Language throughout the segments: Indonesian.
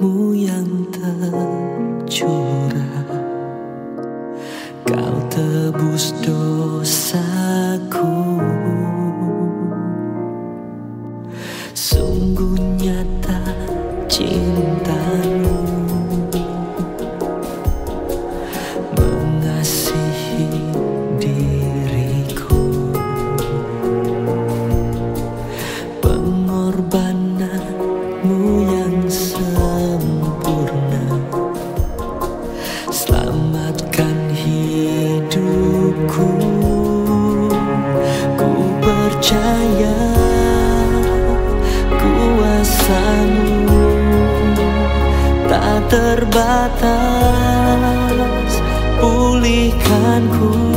木 kuasamu tak terbatas pulihkan ku.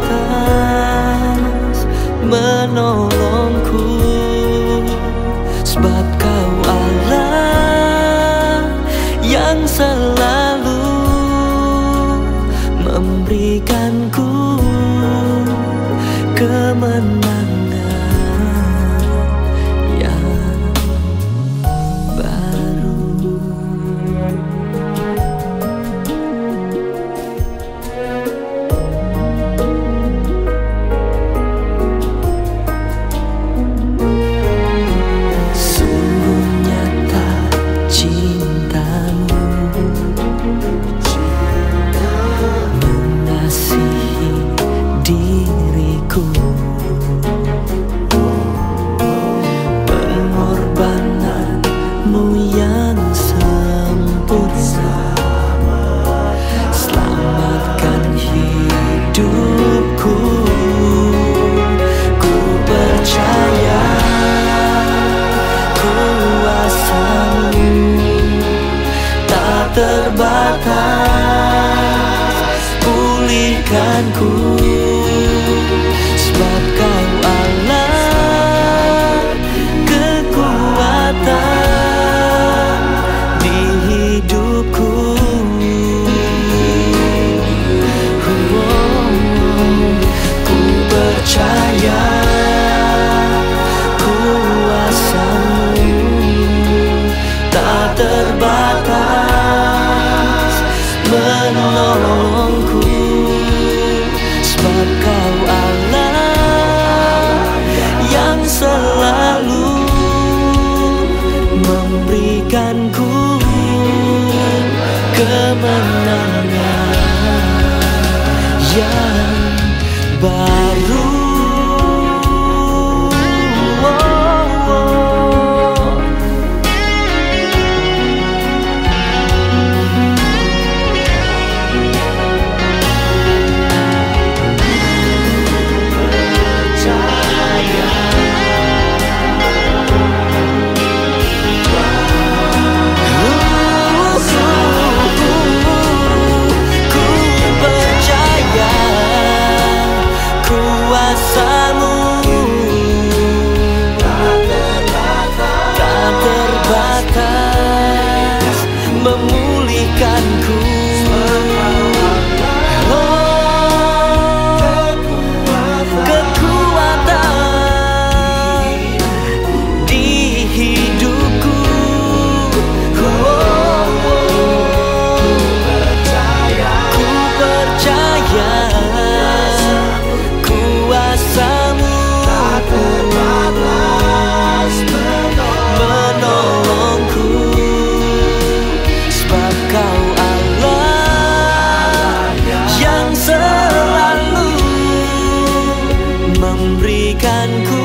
terbatas menolongku. Sebagai pun selamat. Selamatkan hidupku. Ku percaya kuasamu Tak terbatas. Pulihkan ku. selalu memberikanku kemenangan yang baik. jadikanku